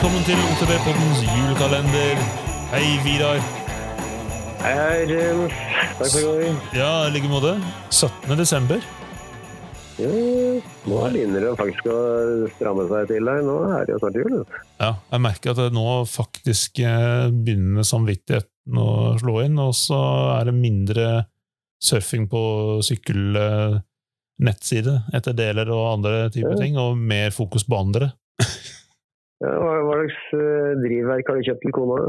velkommen til OTB-poddens julekalender. Hei, Vidar. Hei, hei, James. Takk for i gang. Ja, i like måte. 17. desember. Ja, nå begynner det faktisk å stramme seg til her. Nå er det jo snart jul. Ja, jeg merker at det nå faktisk eh, begynner samvittigheten å slå inn, og så er det mindre surfing på sykkelnettside etter deler og andre typer ting, og mer fokus på andre. Hva, hva slags eh, drivverk har du kjøpt til kona?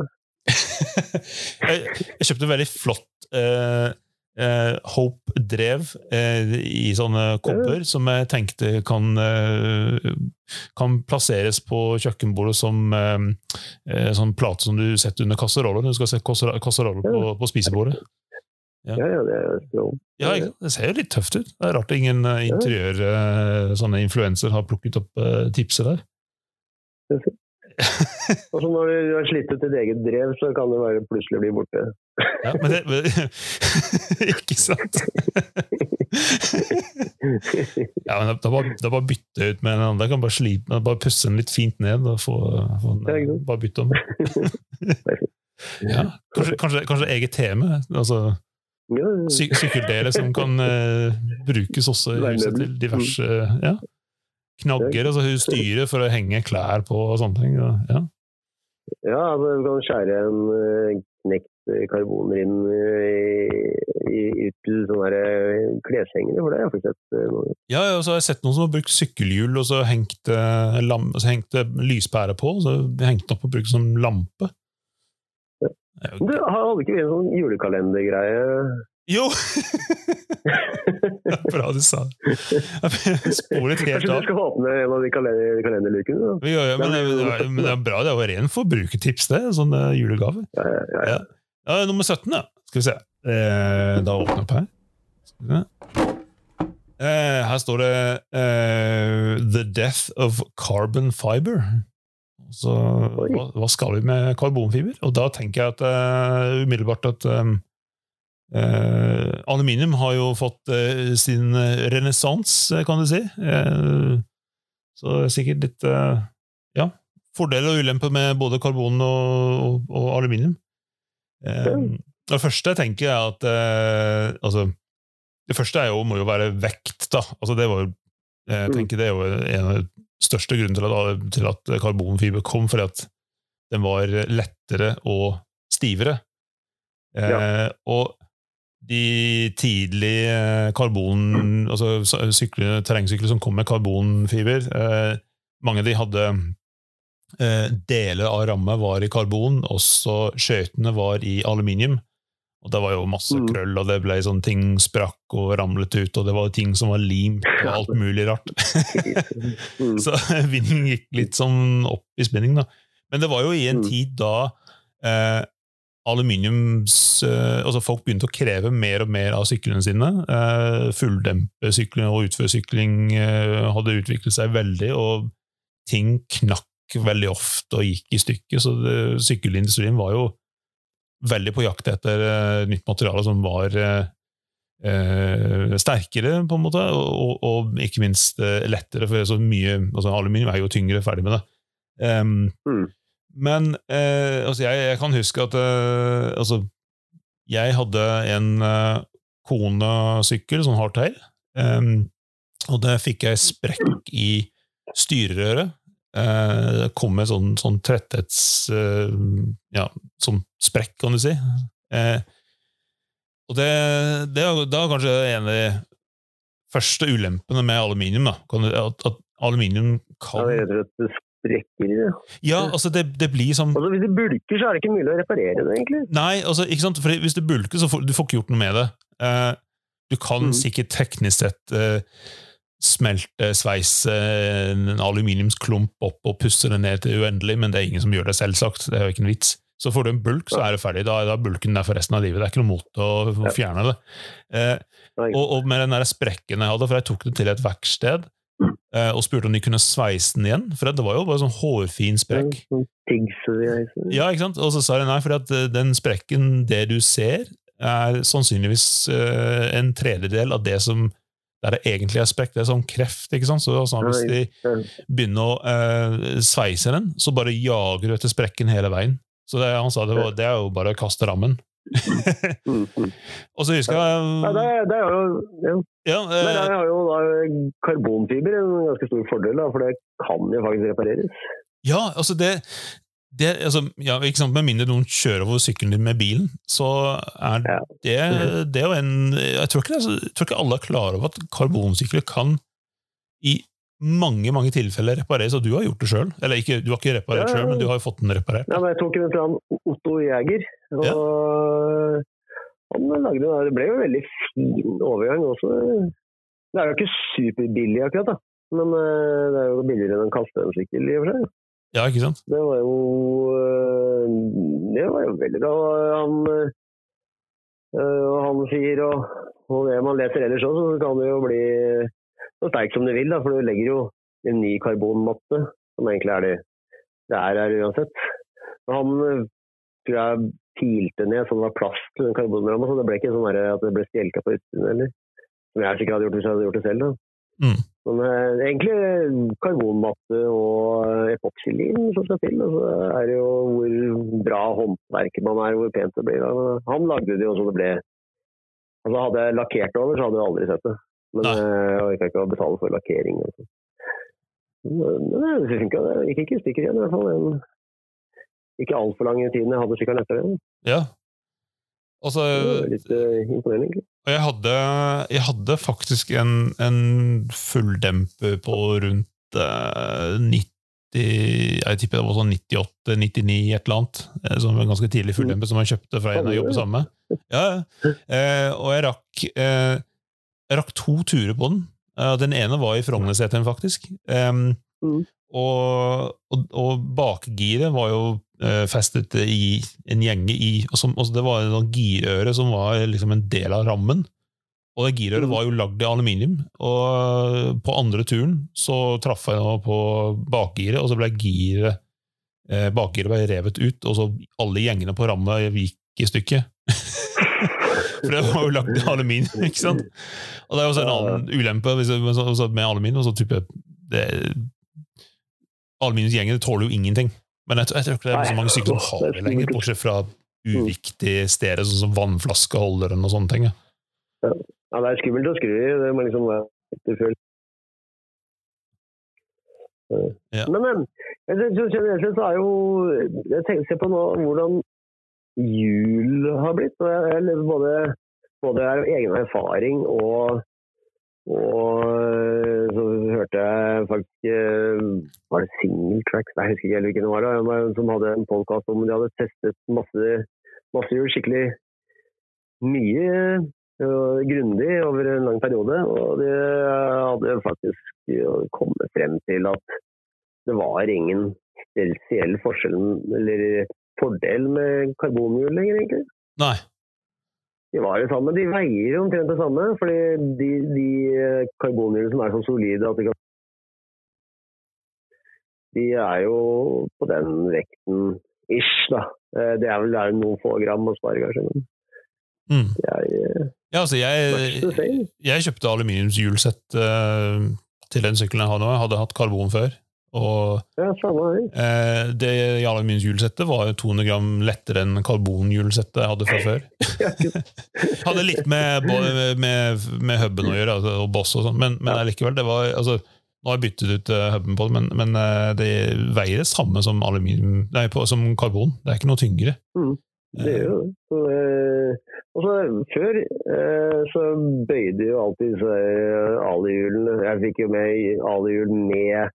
jeg, jeg kjøpte veldig flott eh, eh, Hope-drev eh, i sånne kopper, som jeg tenkte kan, eh, kan plasseres på kjøkkenbordet som eh, sånn plate som du setter under kasseroller. Du skal se kasserollen på, på spisebordet. Ja. Ja, ja, det er. Ja, det ser jo litt tøft ut. Det er rart ingen interiør, sånne influenser har plukket opp tipset der. Og så når du har slitt ut ditt eget drev, så kan det bare plutselig bli borte. Ja, men det, ikke sant? Ja, men da bare, er bare bytte ut med en annen. Da kan bare slipe, bare pusse den litt fint ned og få, få den, bare bytte om. Ja, kanskje, kanskje, kanskje eget tema? Altså sy sykkeldeler som kan uh, brukes også i huset til diverse ja, knagger, altså styre for å henge klær på og sånne ting. Ja. ja altså, du kan skjære en eh, knekt eh, karboner i, i, ut til sånne eh, kleshengere, for det har jeg faktisk sett. eh, noe. Ja, ja, så har jeg sett noen som har brukt sykkelhjul og så hengt, eh, lam, så hengt lyspære på, og så hengt den opp og brukt som lampe. Men Du, hadde ikke vi en sånn julekalendergreie? Jo! Det er Bra du sa det. Jeg sporet helt av. Kanskje du skal åpne en av de kalenderlukene? Ja, ja, men, men det er bra, det er jo ren forbrukertips, det. Sånne julegaver. Ja, ja, ja, ja. Nummer 17, ja. Skal vi se. Eh, da åpner jeg opp her. Skal vi se. Eh, her står det eh, 'The Death of Carbon Fiber'. Så hva, hva skal vi med karbonfiber? Og da tenker jeg at eh, umiddelbart at eh, aluminium har jo fått eh, sin renessanse, kan du si. Eh, så det er sikkert litt eh, ja, fordeler og ulemper med både karbon og, og, og aluminium. Eh, det første jeg tenker er at eh, altså, Det første er jo, må jo være vekt. da. Altså, det var jo, jeg Mm. tenker det er jo en av de største grunnene til at, til at karbonfiber kom, fordi at den var lettere og stivere. Eh, og de tidlige karbon, altså sykler, terrengsykler som kom med karbonfiber, eh, mange av de hadde eh, deler av rammet var i karbon, også skøytene var i aluminium. Og det var jo masse Mm. krøll, og det ble sånn ting sprakk og ramlet ut, og det var ting som var limt og alt mulig rart. Mm. Så vinden gikk litt sånn opp i spinning, da. Men det var jo i en Mm. tid da eh, aluminiums eh, Altså folk begynte å kreve mer og mer av syklene sine. Eh, Fulldempesykling og utførsykling eh, hadde utviklet seg veldig, og ting knakk veldig ofte og gikk i stykker. Så det, sykkelindustrien var jo veldig på jakt etter nytt materiale som var eh, sterkere, på en måte, og, og, ikke minst lettere, for så mye, altså aluminium er jo tyngre, ferdig med det. Um, Mm. Men eh, altså jeg, jeg kan huske at eh, altså, jeg hadde en eh, Kona-sykkel, sånn hardtail, eh, og der fikk jeg sprekk i styrerøret. Eh, det kom med sånn, sånn tretthets... eh, ja, sånn sprekk, kan du si. Eh, og det, det er da kanskje en av de første ulempene med aluminium. Da. At, at aluminium Ja, kan det er rett og slett sprekker i det. Ja, altså det, det blir som Altså, hvis det bulker, så er det ikke mulig å reparere det, egentlig. Nei, altså, ikke sant? For hvis det bulker, så får du får ikke gjort noe med det. Uh, du kan mm. sikkert teknisk sett uh, smelte, sveise en aluminiumsklump opp og pusse det ned til uendelig, men det er ingen som gjør det, selvsagt. Det er jo ikke en vits. Så får du en bulk, så er det ferdig. Da er da er bulken der for resten av livet. Det er ikke noe mot å å fjerne det. Eh, og, og med den der sprekken jeg hadde, for jeg tok det til et verksted eh, og spurte om de kunne sveise den igjen, for det var jo bare sånn hårfin sprekk. Sånn Ja, ikke sant? Og så sa de nei, for at eh, den sprekken, det du ser, er sannsynligvis eh, en tredjedel av det som der det egentlig er sprekk. Det er sånn kreft. ikke sant? Så altså, Hvis de begynner å eh, sveise den, så bare jager du etter sprekken hele veien. Så det, han sa det, var, det er jo bare å kaste rammen. Mm, mm. Og så husker jeg Ja, det, er- det er jo, ja. eh, Men der har jo da karbonfiber en ganske stor fordel, da, for det kan jo faktisk repareres. ja, altså det, det altså, ja, ikke sant, Med mindre noen kjører over sykkelen din med bilen, så er Ja. det, det er jo en Jeg tror ikke, jeg tror ikke alle er klar over at karbonsykler kan i mange mange tilfeller repareres, og du har gjort det sjøl. Eller ikke, du har ikke reparert Ja. sjøl, men du har jo fått den reparert. Ja, men jeg tok den fra Otto Jæger, og han lagde det. Det ble jo en veldig fin overgang også. Det er jo ikke superbillig akkurat, da. Men eh, det er jo billigere enn en kastesykkel i og for seg. Ja, ikke sant? Det var jo eh, Det var jo veldig bra. Han, eh, han sier, og, og det man leser ellers òg, så kan det jo bli så sterk som du vil, da, for du legger jo en ny karbonmatte, som egentlig er det det er her uansett. Men han tror jeg pilte ned så det var plass til den karbonramma, så det ble ikke sånn at det ble stjelka på utsiden heller. Som jeg sikkert hadde gjort hvis jeg hadde gjort det selv. da. Mm. Men eh, egentlig karbonmatte og epoksylin som skal til. Og så er det jo hvor bra håndverket man er, hvor pent det blir. da. Han lagde det jo så det ble Altså Hadde jeg lakkert over, så hadde jeg aldri sett det. Men Nei. eh, jeg orka ikke å betale for lakkering. Altså. Men men det funka, det. Gikk ikke i stykker igjen. i hvert fall. Ikke altfor lang tid jeg hadde slik igjen. Ja. Altså, litt uh, imponerende, egentlig. Og jeg hadde, jeg hadde faktisk en, en fulldemper på rundt uh, 90 Jeg tipper det var sånn 98-99, et eller annet. eh, Som en ganske tidlig fulldemper som jeg kjøpte fra en jeg jobber sammen med. Ja, eh, og jeg rakk, eh, jeg rakk to turer på den. Eh, den ene var i Frognerseteren, faktisk. Um, Mm. og, og, og bakgiret var jo eh, festet i en gjenge i og som, og Det var en sånn girøre som var liksom en del av rammen. Og det girøret Mm. var jo lagd i aluminium. Og på andre turen så traff jeg på bakgiret, og så ble giret eh, bakgiret ble revet ut, og så alle gjengene på ramma gikk i stykker. For det var jo lagd i aluminium, ikke sant? Og det er også en annen ulempe med, aluminium. aluminium. Så type, det, Aluminiumsgjengene tåler jo ingenting. Men jeg, tror- jeg tror ikke det er så mange som har det lenger, bortsett fra uviktige steder, sånn som vannflaskeholderen og sånne ting. ja. Ja, det er skummelt å skru i. Det må liksom være etterfølt. Ja. Men, men jeg synes generelt sett så er jo Jeg tenker på nå hvordan jul har blitt. og jeg, både, både av egen erfaring og og så hørte jeg faktisk eh, Var det Single Tracks? Nei, jeg husker ikke hvilken det var. da, Som hadde en podkast om de hadde testet masse, masse hjul skikkelig mye og grundig over en lang periode. Og de hadde faktisk kommet frem til at det var ingen spesiell forskjell eller fordel med karbonhjul lenger, egentlig. Nei. De var det samme. De veier omtrent det samme, fordi de, de karbonhjulene som er så solide at de kan De er jo på den vekten ish, da. Eh, Det er vel det er noen få gram å spare, kanskje. Mm. er eh, Ja, altså, jeg, jeg kjøpte aluminiumshjulsett uh, til den sykkelen jeg har nå. Jeg hadde hatt karbon før. Og Ja, eh, det i aluminiumshjulsettet var jo 200 gram lettere enn karbonhjulsettet jeg hadde fra før. hadde litt med, med, med hubben å gjøre, altså, og boss og sånn, men, men allikevel, det var altså, Nå har jeg byttet ut eh, hubben på det, men, men eh, det veier det samme som, aluminium, nei, på, som karbon. Det er ikke noe tyngre. Det gjør det. Så, eh, Og så før eh, så bøyde jo alltid disse alihjulene Jeg fikk jo med alihjul med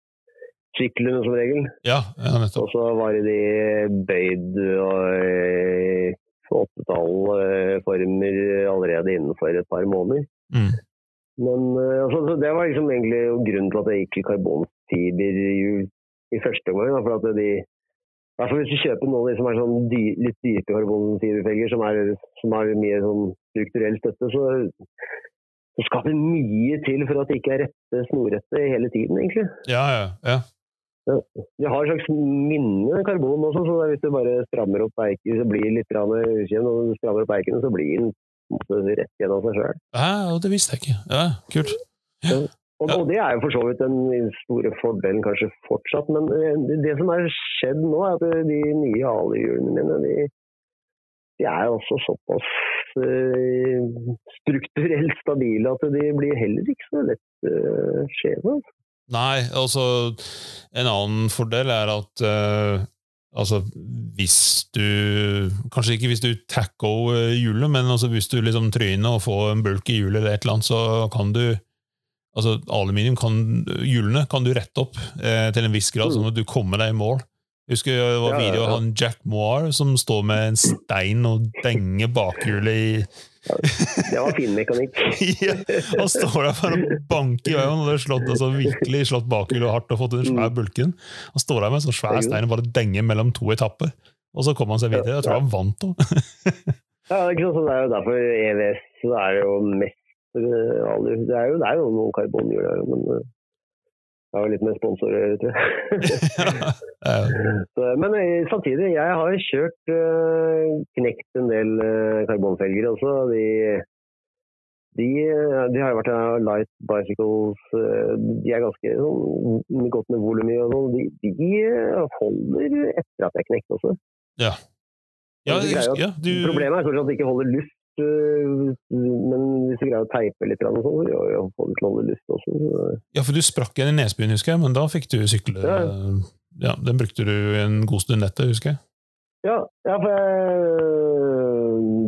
syklene som regel. Ja, ja nettopp. Og så var det de bøyd og eh, åttetall-former allerede innenfor et par måneder. Mm. Men eh, altså, så det var liksom egentlig grunnen til at jeg gikk til karbonfiberhjul i første omgang. For at de, Altså hvis du kjøper noen som er sånn dy, litt dype karbonfiberfelger, som, som har mye sånn strukturell støtte, så, så skal det mye til for at det ikke er rette snorrette hele tiden, egentlig. Ja, ja, ja. De har et slags minne karbon også, så hvis du bare strammer opp eiken, så blir litt ukjent. Og du strammer opp eiken, så blir den en rett igjen av seg sjøl. Ja, det visste jeg ikke. Ja, kult. Og, og, det er jo for så vidt den store fordelen kanskje fortsatt, men eh, det som har skjedd nå, er at de nye alehjulene mine de, de er også såpass uh, strukturelt stabile at de blir heller ikke så lett uh, skjeve. Altså. Nei, altså en annen fordel er at uh, altså hvis du Kanskje ikke hvis du tacker hjulet, men altså hvis du liksom tryner og får en bulk i hjulet eller et eller annet, så kan du altså Aluminium kan, hjulene kan du rette opp eh, til en viss grad, sånn at du kommer deg i mål. Jeg husker det var video av han Jack Moir som står med en stein og denger bakhjulet i Det var fin mekanikk. ja, han står der for å banke i veien og har slått, altså, virkelig slått bakhjulet hardt og fått den svær mm. bulken. Han står der med en sånn svær stein og bare denger mellom to etapper. Og så kommer han seg videre. Jeg tror han vant òg. ja, det er ikke sånn, det er jo derfor EVS så er jo mest det er jo, det er jo noen karbonhjul der, men eh, det har litt med sponsorer tror jeg. Så, men eh, samtidig, jeg har kjørt uh, knekt en del uh, karbonfelger også. De, de, de, har jo vært uh, light bicycles. de er ganske sånn, godt med volum i og sånn. De, de, holder etter at jeg knekker også. Ja. Ja, ja, du... Problemet er kanskje at de ikke holder luft Eh, men hvis du greier å teipe litt, så får du holde lyst også. Ja, for du sprakk igjen i nesbyen, husker jeg, men da fikk du sykle ja. ja. Den brukte du en god stund etter, husker jeg. Ja, ja for jeg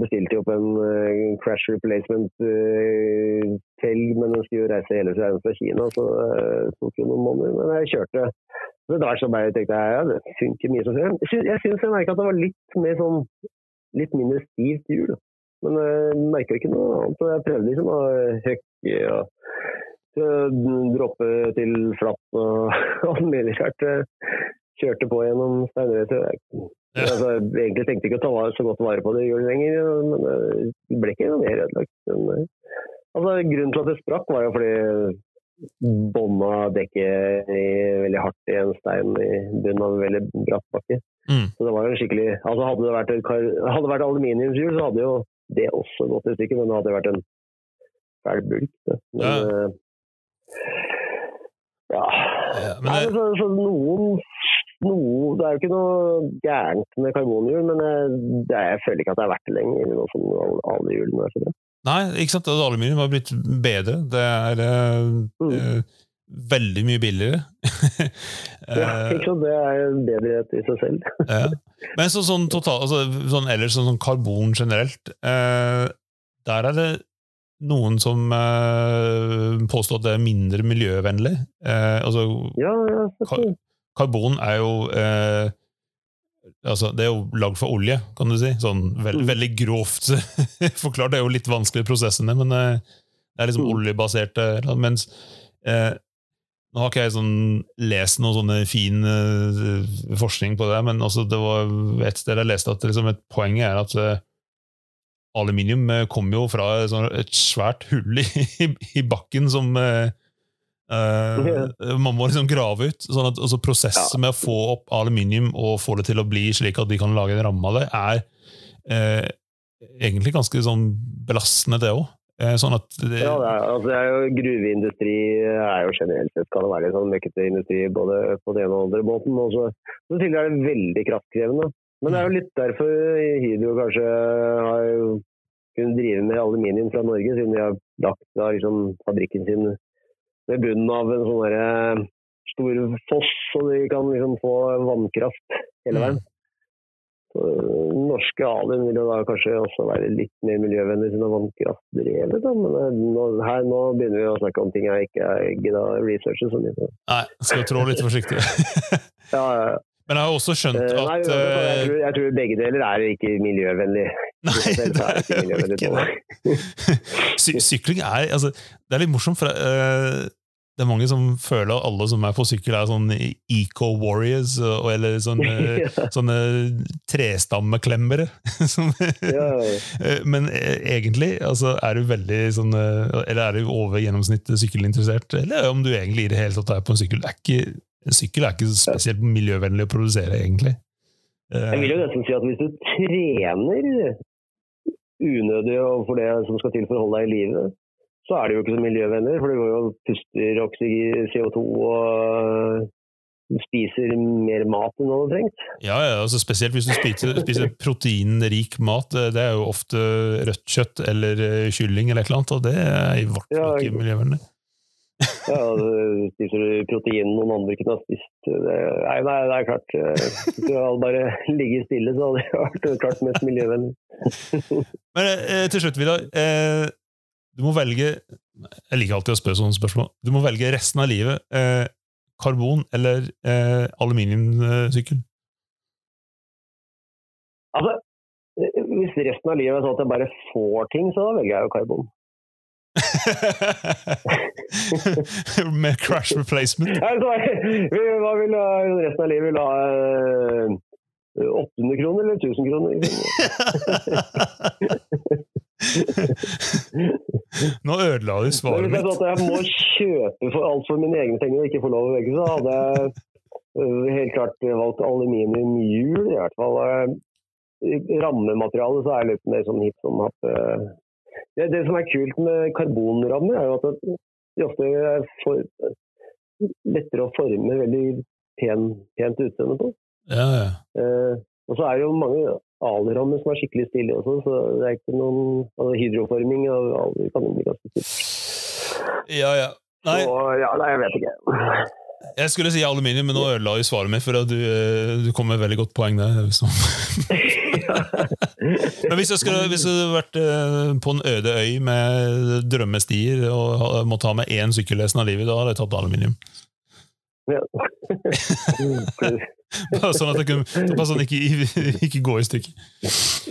bestilte jo opp en uh, crash replacement-felg, uh, men den skulle jo reise hele veien fra Kina, så det tok jo noen måneder. Men jeg kjørte så der så bare tenkte jeg ja, det funker mye som før. Jeg syns jeg merka at det var litt mer sånn litt mindre stivt hjul. Men jeg merker ikke noe annet. Jeg prøvde liksom å høkke og droppe til flatt og alt mulig rart. Kjørte på gjennom steinrøyter. Ja. Altså, egentlig tenkte jeg ikke å ta så godt vare på det hjulet lenger, men det ble ikke noe mer ødelagt. Altså, grunnen til at det sprakk, var jo fordi bånda dekket veldig hardt i en stein i bunnen av en veldig bratt bakke. Mm. Så det var jo en skikkelig altså Hadde det vært, et, hadde vært aluminiumshjul, så hadde jo det også gått i stykker, men det hadde vært en fæl bulk. Men, ja. Uh, ja. ja men det... så, så noen, noe, det er jo ikke noe gærent med karbonhjul, men det, jeg føler ikke at det er verdt det lenger. Noe som alle hjulene er. Nei, ikke sant? Aluminium har blitt bedre. Det er uh, mm. uh, veldig mye billigere. ja, ikke sant? Det er en bedrehet i seg selv. ja. Men så, sånn, total, altså, sånn ellers sånn, sånn karbon generelt, eh, der er det noen som eh, påstår at det er mindre miljøvennlig. Eh, altså, ja, ja, kar karbon er jo eh, altså, Det er jo lagd for olje, kan du si. Sånn veld, mm. Veldig grovt forklart. Det er jo litt vanskelig prosessene, men eh, det er liksom mm. oljebaserte Mens eh, nå har ikke jeg sånn, lest noe sånne fin uh, forskning på det, men også det var et sted jeg leste at liksom, et poeng er at uh, aluminium uh, kommer jo fra sånn, et svært hull i, i bakken som man må liksom grave ut. sånn at altså, Prosessen med å få opp aluminium og få det til å bli slik at de kan lage en ramme av det, er egentlig ganske sånn belastende, det òg. Eh, at det, ja, det er, altså, det er jo, gruveindustri er jo generelt sett kan det være litt sånn møkkete industri både på den ene og den andre måten. Og så, så til er det veldig kraftkrevende. Men det er jo litt derfor Hydro kanskje har kunnet drive med aluminium fra Norge, siden de har lagt da, liksom, fabrikken sin ved bunnen av en sånn stor foss, så de kan liksom få vannkraft hele veien. Mm norske Alien vil jo da kanskje også være litt mer miljøvennlig siden vannkraftdrevet. Men eh, nå, her nå begynner vi å snakke om ting jeg ikke gidda researche så mye Nei, skal trå litt forsiktig. ja, ja. Men jeg har også skjønt eh, at Nei, jeg, eh, tror, jeg, tror, begge deler er ikke miljøvennlig. Nei, det er jo ikke det. Sykling er altså, Det er litt morsomt, for uh, det er mange som føler at alle som er på sykkel, er sånn eco-warriors, eller sånne, sånne trestammeklemmere. Eh, men eh, egentlig altså, er du veldig sånn Eller er du over gjennomsnittet sykkelinteressert, eller om du egentlig i det hele tatt er på en sykkel. Er ikke, en sykkel er ikke spesielt miljøvennlig å produsere, egentlig. Eh, Jeg vil jo nesten si at hvis du trener unødig for det som skal til for å holde deg i live, så er det jo ikke så miljøvenner. For du går jo og puster oksygen, CO2 og spiser mer mat enn du hadde trengt. Ja, ja altså spesielt hvis du spiser, spiser, proteinrik mat. Det er jo ofte rødt kjøtt eller eh, kylling eller et eller annet, og det er i hvert fall ikke miljøvennlig. ja, spiser du protein noen andre kunne ha spist det, nei, nei, det er klart. Eh, hvis du hadde bare ligget stille, så hadde det vært klart mest miljøvennlig. Men eh, til slutt, Vidar. Eh, du må velge Jeg liker alltid å spørre sånne spørsmål. Du må velge resten av livet. Eh, karbon eller eh, aluminiumsykkel? Altså, hvis resten av livet er sånn at jeg bare får ting, så velger jeg jo karbon. Med crash replacement? Altså, hva vil du ha resten av livet? Vil ha 800 eh, kroner eller 1000 kroner? Nå ødela du svaret mitt. Hvis jeg må kjøpe for alt for mine egne penger og ikke få lov å velge, så hadde jeg øh, helt klart valgt aluminiumhjul. I hvert fall øh, rammematerialet så er litt mer sånn hipp som happ. Øh. Det, det, som er kult med karbonrammer, er jo at de ofte er for, lettere å forme veldig pen, pent utseende på. Ja, ja. Eh, og så er det jo mange alrammer som er skikkelig stille også, så det er ikke noen altså Hydroforming av aler kan jo bli ganske stille. Ja, ja. Nei. Så, ja, nei, jeg vet ikke. Jeg skulle si aluminium, men nå ødela du svaret mitt, for du, eh, du kom med veldig godt poeng der. men hvis jeg, skulle, hvis jeg hadde vært eh, på en øde øy med drømmestier og måtte ha med én sykkellesen av livet, da hadde jeg tatt aluminium. Ja. Bare sånn at det kunne, bare sånn ikke, ikke går i stykker.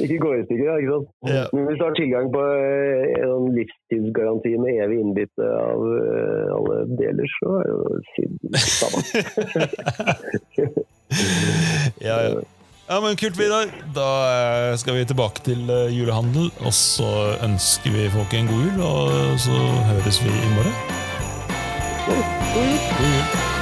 Ikke går i stykker, ja. ikke sant? Ja. Men hvis du har tilgang på eh, en livstidsgaranti med evig innbytte av uh, alle deler, så er jo synd samme. ja, ja. Ja, men Kult, Vidar. Da eh, skal vi tilbake til julehandel. Og så ønsker vi folk en god jul, og så høres vi i morgen. God jul. God jul.